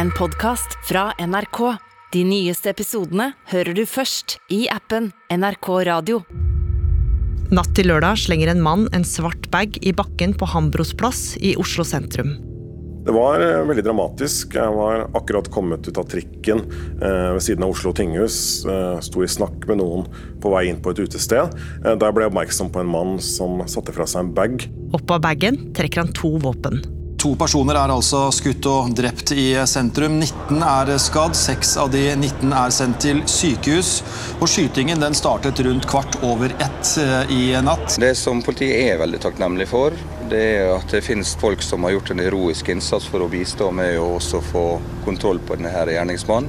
en podkast fra NRK. De nyeste episodene hører du først i appen NRK Radio. Natt til lørdag slenger en mann en svart bag i bakken på Hambros plass i Oslo sentrum. Det var eh, veldig dramatisk. Jeg var akkurat kommet ut av trikken eh, ved siden av Oslo tinghus. Eh, sto i snakk med noen på vei inn på et utested. Eh, da ble jeg oppmerksom på en mann som satte fra seg en bag. av bagen trekker han to våpen. To personer er altså skutt og drept i sentrum. 19 er skadd. Seks av de 19 er sendt til sykehus. Og Skytingen den startet rundt kvart over ett eh, i natt. Det som politiet er veldig takknemlig for, det er at det finnes folk som har gjort en heroisk innsats for å bistå med å også få kontroll på denne gjerningsmannen.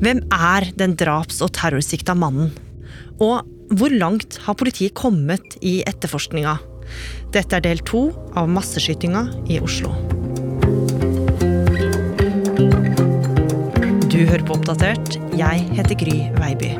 Hvem er den draps- og terrorsikta mannen? Og hvor langt har politiet kommet i etterforskninga? Dette er del to av masseskytinga i Oslo. Du hører på Oppdatert. Jeg heter Gry Veiby.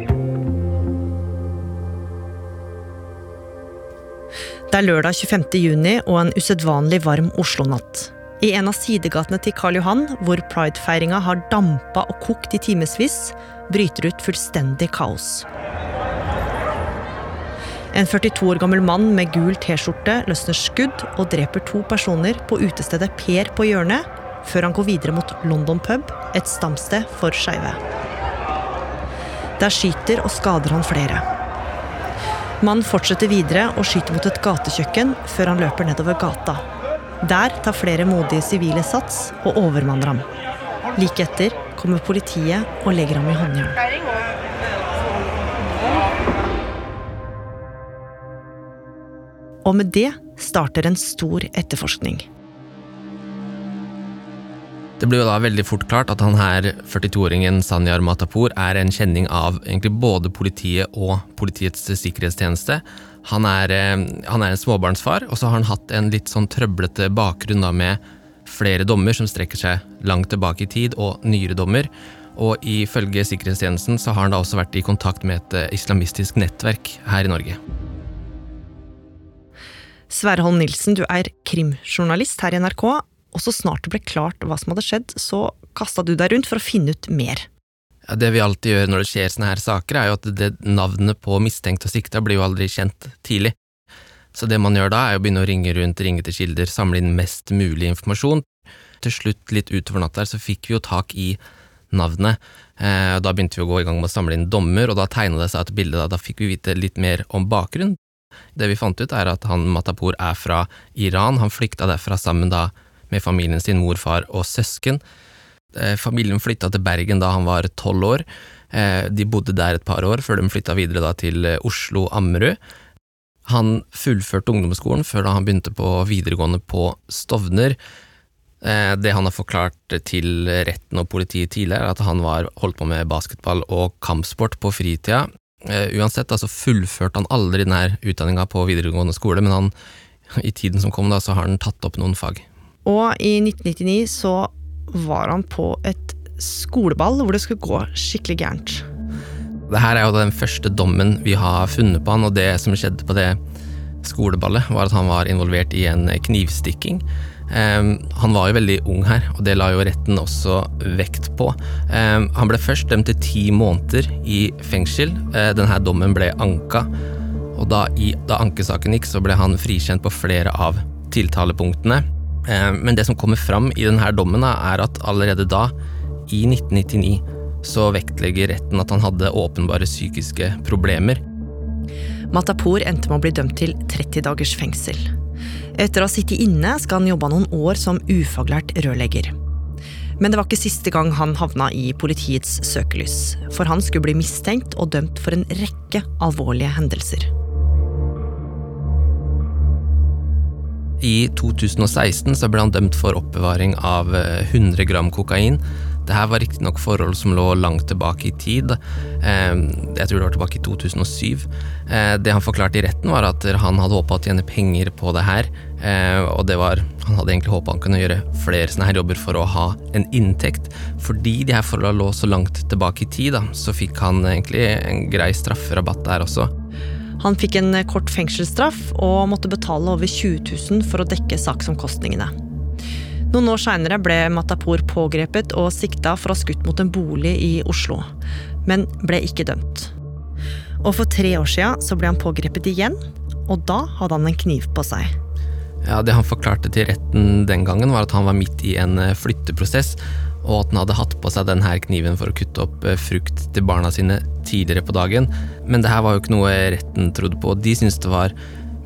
Det er lørdag 25. juni og en usedvanlig varm Oslo-natt. I en av sidegatene til Karl Johan, hvor pridefeiringa har dampa og kokt i timevis, bryter ut fullstendig kaos. En 42 år gammel mann med gul T-skjorte løsner skudd og dreper to personer på utestedet Per på hjørnet, før han går videre mot London pub, et stamsted for skeive. Der skyter og skader han flere. Mannen fortsetter videre og skyter mot et gatekjøkken før han løper nedover gata. Der tar flere modige sivile sats og overmanner ham. Like etter kommer politiet og legger ham i håndjern. Og med det starter en stor etterforskning. Det blir jo da veldig fort klart at han her, 42-åringen Sanyar Matapour, er en kjenning av egentlig både politiet og Politiets sikkerhetstjeneste. Han er, eh, han er en småbarnsfar, og så har han hatt en litt sånn trøblete bakgrunn da med flere dommer som strekker seg langt tilbake i tid, og nyere dommer. Og ifølge sikkerhetstjenesten så har han da også vært i kontakt med et eh, islamistisk nettverk her i Norge. Sverre Holm Nilsen, du er krimjournalist her i NRK, og så snart det ble klart hva som hadde skjedd, så kasta du deg rundt for å finne ut mer. Ja, det vi alltid gjør når det skjer sånne her saker, er jo at det navnet på mistenkt og sikta blir jo aldri kjent tidlig. Så det man gjør da, er å begynne å ringe rundt, ringe til kilder, samle inn mest mulig informasjon. Til slutt, litt utover natta her, så fikk vi jo tak i navnet. Eh, da begynte vi å gå i gang med å samle inn dommer, og da tegna det seg et bilde. Da, da fikk vi vite litt mer om bakgrunn. Det vi fant ut, er at han Matapour er fra Iran. Han flykta derfra sammen da med familien sin, mor, far og søsken. Eh, familien flytta til Bergen da han var tolv år. Eh, de bodde der et par år, før de flytta videre da til eh, Oslo Ammerud. Han fullførte ungdomsskolen før da han begynte på videregående på Stovner. Det han har forklart til retten og politiet tidligere, er at han var holdt på med basketball og kampsport på fritida. Uansett, altså fullførte han aldri denne utdanninga på videregående skole, men han, i tiden som kom, da, så har han tatt opp noen fag. Og i 1999 så var han på et skoleball hvor det skulle gå skikkelig gærent. Det her er jo den første dommen vi har funnet på han, og det som skjedde på det skoleballet, var at han var involvert i en knivstikking. Um, han var jo veldig ung her, og det la jo retten også vekt på. Um, han ble først dømt til ti måneder i fengsel. Uh, denne dommen ble anka, og da, i, da ankesaken gikk, så ble han frikjent på flere av tiltalepunktene. Um, men det som kommer fram i denne dommen, er at allerede da, i 1999, så vektlegger retten at han hadde åpenbare psykiske problemer. Matapour endte med å bli dømt til 30 dagers fengsel. Etter å ha sittet inne skal han jobbe noen år som ufaglært rørlegger. Men det var ikke siste gang han havna i politiets søkelys. For han skulle bli mistenkt og dømt for en rekke alvorlige hendelser. I 2016 så ble han dømt for oppbevaring av 100 gram kokain. Dette var riktignok forhold som lå langt tilbake i tid. Jeg tror det var tilbake i 2007. Det han forklarte i retten, var at han hadde håpa å tjene penger på det her. Og det var, han hadde egentlig håpa han kunne gjøre flere sånne her jobber for å ha en inntekt. Fordi de her forholdene lå så langt tilbake i tid, da, så fikk han egentlig en grei strafferabatt der også. Han fikk en kort fengselsstraff og måtte betale over 20 000 for å dekke saksomkostningene. Noen år seinere ble Matapour pågrepet og sikta for å ha skutt mot en bolig i Oslo, men ble ikke dømt. Og for tre år sia ble han pågrepet igjen, og da hadde han en kniv på seg. Ja, Det han forklarte til retten den gangen, var at han var midt i en eh, flytteprosess, og at han hadde hatt på seg denne kniven for å kutte opp eh, frukt til barna sine tidligere på dagen. Men det her var jo ikke noe retten trodde på. De syntes det var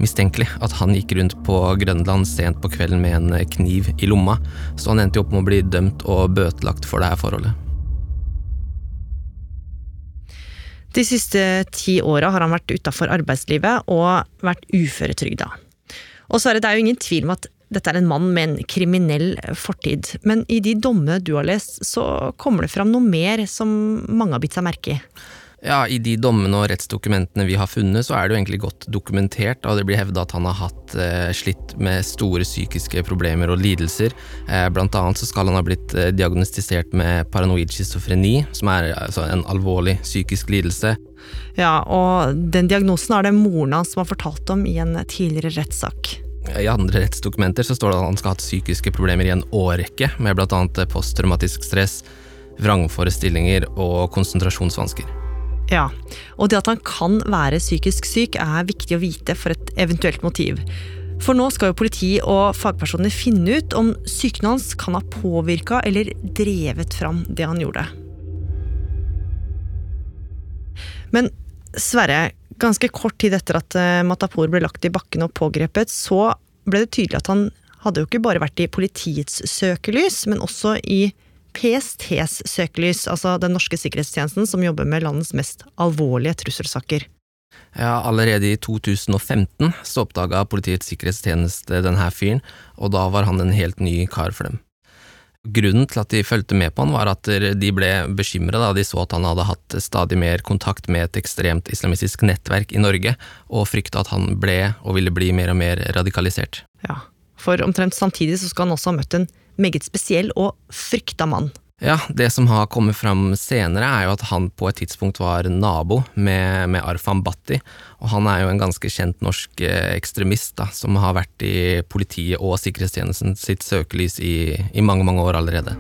mistenkelig at han gikk rundt på Grønland sent på kvelden med en kniv i lomma, så han endte jo opp med å bli dømt og bøtelagt for det her forholdet. De siste ti åra har han vært utafor arbeidslivet og vært uføretrygda. Og Sverre, det er jo ingen tvil om at dette er en mann med en kriminell fortid, men i de dommene du har lest, så kommer det fram noe mer som mange har bitt seg merke i. Ja, I de dommene og rettsdokumentene vi har funnet, så er det jo egentlig godt dokumentert, og det blir hevda at han har hatt eh, slitt med store psykiske problemer og lidelser. Eh, blant annet så skal han ha blitt eh, diagnostisert med paranoid schizofreni, som er altså, en alvorlig psykisk lidelse. Ja, og den diagnosen er det moren hans som har fortalt om i en tidligere rettssak. I andre rettsdokumenter så står det at han skal ha hatt psykiske problemer i en årrekke, med annet posttraumatisk stress, vrangforestillinger og konsentrasjonsvansker. Ja, og det at han kan være psykisk syk er viktig å vite for et eventuelt motiv. For nå skal jo politi og fagpersoner finne ut om sykdommen hans kan ha påvirka eller drevet fram det han gjorde. Men Sverre, ganske kort tid etter at eh, Matapour ble lagt i bakken og pågrepet, så ble det tydelig at han hadde jo ikke bare vært i politiets søkelys, men også i PSTs søkelys, altså den norske sikkerhetstjenesten som jobber med landets mest alvorlige trusselsaker. Ja, Allerede i 2015 så oppdaga Politiets sikkerhetstjeneste denne fyren, og da var han en helt ny kar for dem. Grunnen til at de fulgte med på han, var at de ble bekymra da de så at han hadde hatt stadig mer kontakt med et ekstremt islamistisk nettverk i Norge, og frykta at han ble og ville bli mer og mer radikalisert. Ja, for omtrent samtidig så skal han også ha møtt en meget spesiell og frykta mann. Ja, det som har kommet fram senere, er jo at han på et tidspunkt var nabo med, med Arfan Bhatti. Og han er jo en ganske kjent norsk eh, ekstremist da, som har vært i politiet og sikkerhetstjenesten sitt søkelys i, i mange, mange år allerede.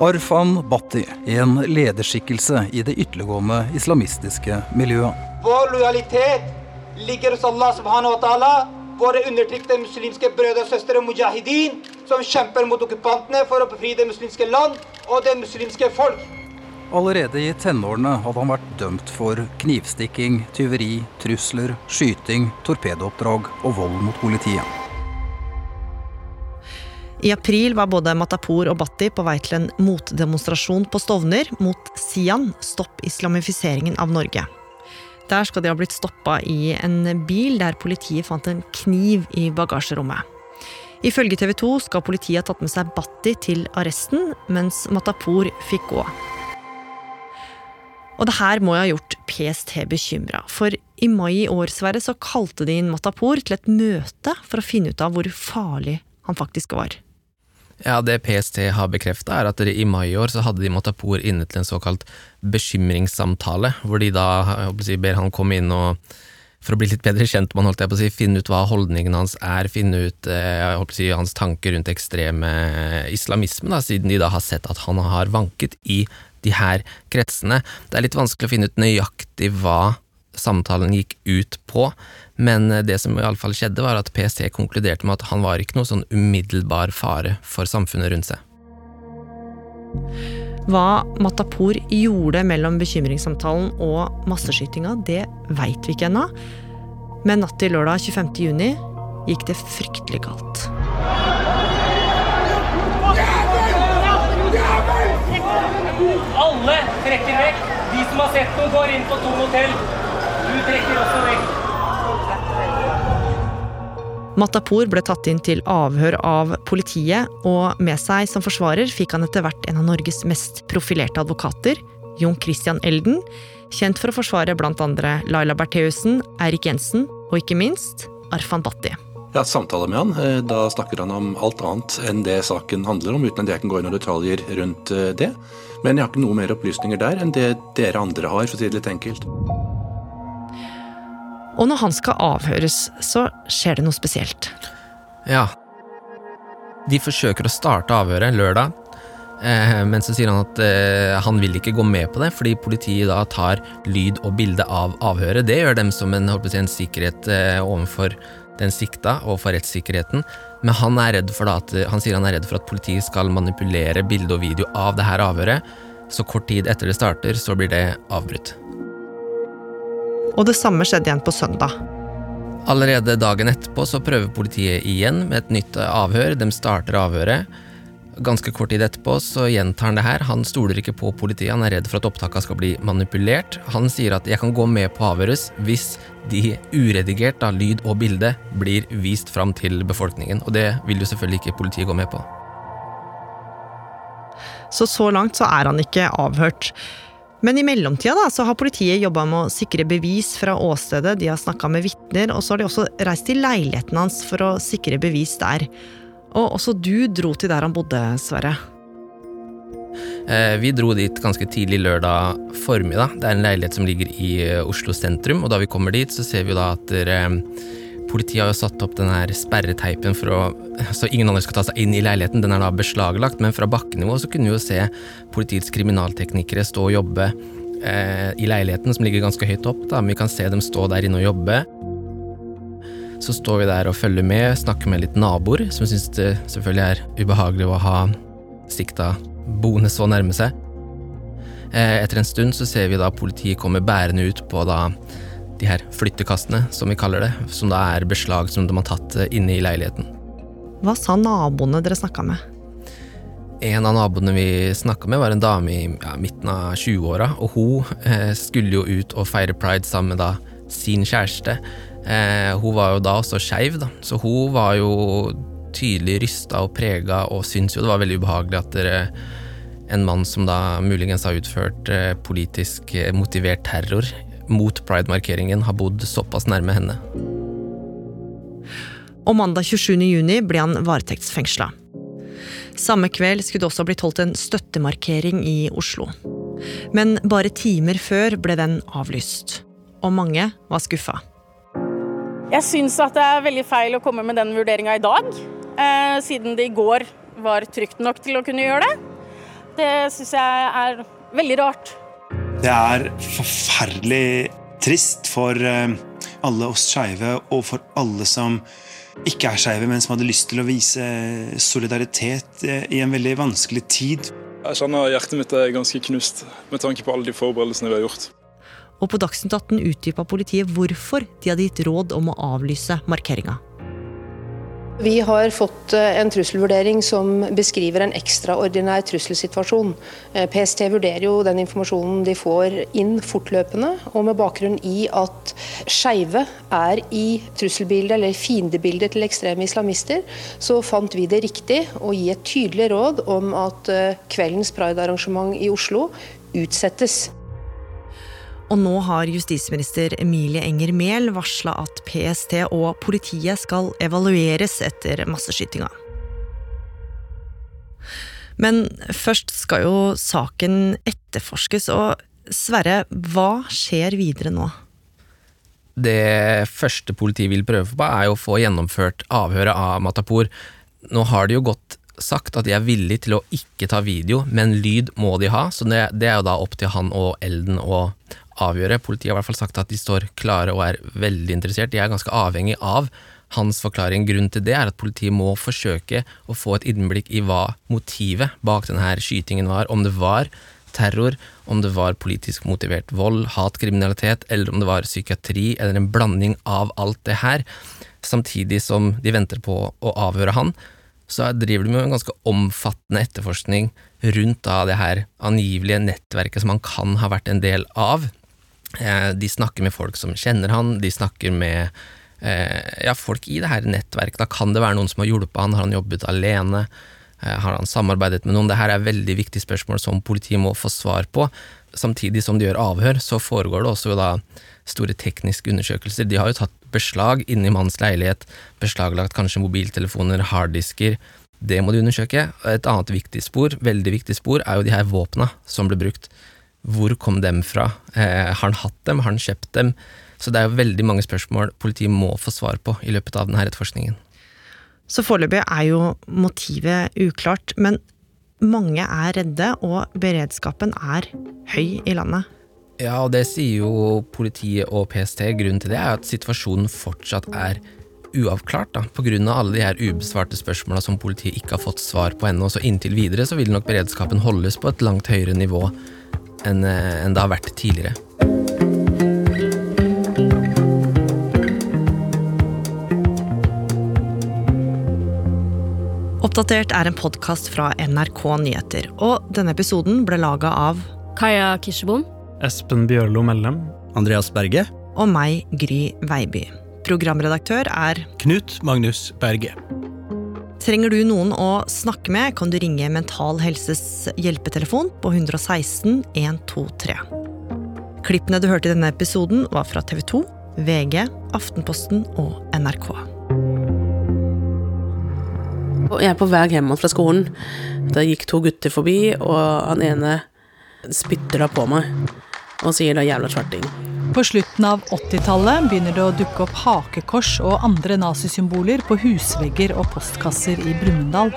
Arfan Bhatti, en lederskikkelse i det ytterliggående islamistiske miljøet. Vår lojalitet ligger hos Allah subhanahu wa ta'ala, våre undertrykte muslimske brødre og søstre mujahideen, som kjemper mot okkupantene for å befri det muslimske land og det muslimske folk. Allerede i tenårene hadde han vært dømt for knivstikking, tyveri, trusler, skyting, torpedooppdrag og vold mot politiet. I april var både Matapour og Bhatti på vei til en motdemonstrasjon på Stovner mot Sian, stopp islamifiseringen av Norge. Der skal de ha blitt stoppa i en bil der politiet fant en kniv i bagasjerommet. Ifølge TV 2 skal politiet ha tatt med seg Batti til arresten, mens Matapour fikk gå. Og det her må jo ha gjort PST bekymra, for i mai i år Sverre, så kalte de inn Matapour til et møte for å finne ut av hvor farlig han faktisk var. Ja, Det PST har bekrefta, er at i mai i år så hadde de Matapour inne til en såkalt bekymringssamtale, hvor de da si, ber han komme inn og for å bli litt bedre kjent med han, holdt jeg på å si, finne ut hva holdningen hans er, finne ut eh, si, hans tanker rundt ekstreme islamisme, da, siden de da har sett at han har vanket i de her kretsene. Det er litt vanskelig å finne ut nøyaktig hva samtalen gikk ut på, men det som i alle fall skjedde, var at PST konkluderte med at han var ikke noe sånn umiddelbar fare for samfunnet rundt seg. Hva Matapour gjorde mellom bekymringssamtalen og masseskytinga, det veit vi ikke ennå. Men natt til lørdag 25. juni gikk det fryktelig galt. Alle trekker vekk. De som har sett noe, går inn på tom hotell. Du trekker også vekk. Matapour ble tatt inn til avhør av politiet, og med seg som forsvarer fikk han etter hvert en av Norges mest profilerte advokater, Jon Christian Elden, kjent for å forsvare bl.a. Laila Bertheussen, Eirik Jensen og ikke minst Arfan Bhatti. Jeg har hatt samtale med han. Eh, da snakker han om alt annet enn det saken handler om, uten at jeg kan gå inn i detaljer rundt eh, det. Men jeg har ikke noe mer opplysninger der enn det dere andre har, for å si det litt enkelt. Og når han skal avhøres, så skjer det noe spesielt. Ja. De forsøker å starte avhøret lørdag, eh, men så sier han at eh, han vil ikke gå med på det, fordi politiet da tar lyd og bilde av avhøret. Det gjør dem som en, si, en sikkerhet eh, overfor den sikta og for rettssikkerheten, men han, er redd for at, han sier han er redd for at politiet skal manipulere bilde og video av det her avhøret, så kort tid etter det starter, så blir det avbrutt. Og det samme skjedde igjen på søndag. Allerede dagen etterpå så prøver politiet igjen med et nytt avhør. De starter avhøret. Ganske kort tid etterpå så gjentar han det her. Han stoler ikke på politiet, han er redd for at opptakene skal bli manipulert. Han sier at 'jeg kan gå med på avhøres hvis de uredigert, av lyd og bilde, blir vist fram til befolkningen'. Og det vil jo selvfølgelig ikke politiet gå med på. Så så langt så er han ikke avhørt. Men i mellomtida da, så har politiet jobba med å sikre bevis fra åstedet, de har snakka med vitner, og så har de også reist til leiligheten hans for å sikre bevis der. Og også du dro til der han bodde, Sverre. Eh, vi dro dit ganske tidlig lørdag formiddag. Det er en leilighet som ligger i eh, Oslo sentrum, og da vi kommer dit, så ser vi da at eh, politiet har jo satt opp den her sperreteipen for å så ingen andre skal ta seg inn i leiligheten. Den er da beslaglagt, men fra bakkenivå så kunne vi jo se politiets kriminalteknikere stå og jobbe eh, i leiligheten, som ligger ganske høyt opp. da, men Vi kan se dem stå der inne og jobbe. Så står vi der og følger med, snakker med litt naboer, som syns det selvfølgelig er ubehagelig å ha sikta boende så nærme seg. Eh, etter en stund så ser vi da politiet komme bærende ut på da de her flyttekassene, som vi kaller det, som da er beslag som de har tatt eh, inne i leiligheten. Hva sa naboene dere snakka med? En av naboene vi snakka med, var en dame i ja, midten av 20-åra, og hun eh, skulle jo ut og feire pride sammen med da sin kjæreste. Eh, hun var jo da også skeiv, så hun var jo tydelig rysta og prega og syntes jo det var veldig ubehagelig at dere, en mann som da muligens har utført eh, politisk eh, motivert terror mot pride-markeringen, har bodd såpass nærme henne. Og mandag 27. juni ble han varetektsfengsla. Samme kveld skulle det også blitt holdt en støttemarkering i Oslo. Men bare timer før ble den avlyst. Og mange var skuffa. Jeg syns at det er veldig feil å komme med den vurderinga i dag, eh, siden det i går var trygt nok til å kunne gjøre det. Det syns jeg er veldig rart. Det er forferdelig trist for eh, alle oss skeive, og for alle som ikke er skeive, men som hadde lyst til å vise solidaritet eh, i en veldig vanskelig tid. Jeg kjenner hjertet mitt er ganske knust med tanke på alle de forberedelsene vi har gjort og på Dagsnytt 18 utdypa politiet hvorfor de hadde gitt råd om å avlyse markeringa. Vi har fått eh, en trusselvurdering som beskriver en ekstraordinær trusselsituasjon. Eh, PST vurderer jo den informasjonen de får inn fortløpende, og med bakgrunn i at skeive er i trusselbildet eller fiendebildet til ekstreme islamister, så fant vi det riktig å gi et tydelig råd om at eh, kveldens pridearrangement i Oslo utsettes. Og nå har justisminister Emilie Enger Mehl varsla at PST og politiet skal evalueres etter masseskytinga. Men først skal jo saken etterforskes, og Sverre, hva skjer videre nå? Det første politiet vil prøve på, er å få gjennomført avhøret av Matapour. Nå har de jo gått sagt at de er villige til å ikke ta video, men lyd må de ha, så det er jo da opp til han og Elden å avgjøre. Politiet har i hvert fall sagt at de står klare og er veldig interessert. De er ganske avhengig av hans forklaring. Grunnen til det er at politiet må forsøke å få et innblikk i hva motivet bak denne skytingen var. Om det var terror, om det var politisk motivert vold, hatkriminalitet, eller om det var psykiatri, eller en blanding av alt det her. Samtidig som de venter på å avhøre han, så driver de med en ganske omfattende etterforskning rundt da det her angivelige nettverket som han kan ha vært en del av. Eh, de snakker med folk som kjenner han, de snakker med eh, ja, folk i det her nettverket. Da kan det være noen som har hjulpet han, har han jobbet alene? Eh, har han samarbeidet med noen? Det her er veldig viktige spørsmål som politiet må få svar på. Samtidig som de gjør avhør, så foregår det også da store tekniske undersøkelser. De har jo tatt beslag inni mannens leilighet, beslaglagt kanskje mobiltelefoner, harddisker. Det må de undersøke. Et annet viktig spor, veldig viktig spor, er jo de her våpna som ble brukt. Hvor kom dem fra? Eh, har han hatt dem? Har han kjøpt dem? Så det er jo veldig mange spørsmål politiet må få svar på i løpet av denne etterforskningen. Så foreløpig er jo motivet uklart, men mange er redde, og beredskapen er høy i landet. Ja, og det sier jo politiet og PST. Grunnen til det er at situasjonen fortsatt er uavklart, da, av alle de her ubesvarte spørsmåla som politiet ikke har fått svar på ennå. Så inntil videre så vil nok beredskapen holdes på et langt høyere nivå enn, eh, det har vært tidligere. Oppdatert er en podkast fra NRK Nyheter, og denne episoden ble laga av Kaja Kirsebom. Espen Bjørlo Mellem. Andreas Berge. Og meg, Gry Veiby. Programredaktør er Knut Magnus Berge. Trenger du noen å snakke med, kan du ringe Mental Helses hjelpetelefon på 116 123. Klippene du hørte i denne episoden, var fra TV 2, VG, Aftenposten og NRK. Jeg er på vei hjem fra skolen. Da gikk to gutter forbi, og han ene spytter da på meg og sier da 'jævla svarting'. På slutten av 80-tallet begynner det å dukke opp hakekors og andre nazisymboler på husvegger og postkasser i Brumunddal.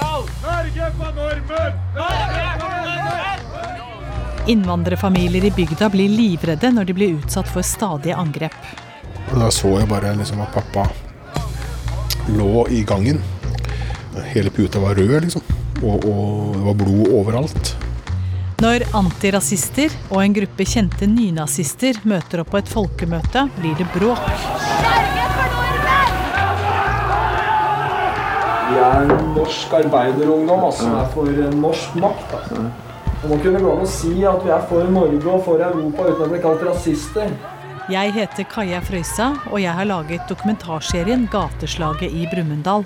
Innvandrerfamilier i bygda blir livredde når de blir utsatt for stadige angrep. Da så jeg bare liksom at pappa lå i gangen. Hele puta var rød, liksom. Og, og det var blod overalt. Når antirasister og en gruppe kjente nynazister møter opp på et folkemøte, blir det bråk. Vi er norsk arbeiderungdom altså, som er for norsk makt. Altså. Det må kunne gå an å si at vi er for Norge og for Europa uten å bli kalt rasister. Jeg heter Kaja Frøysa, og jeg har laget dokumentarserien 'Gateslaget i Brumunddal'.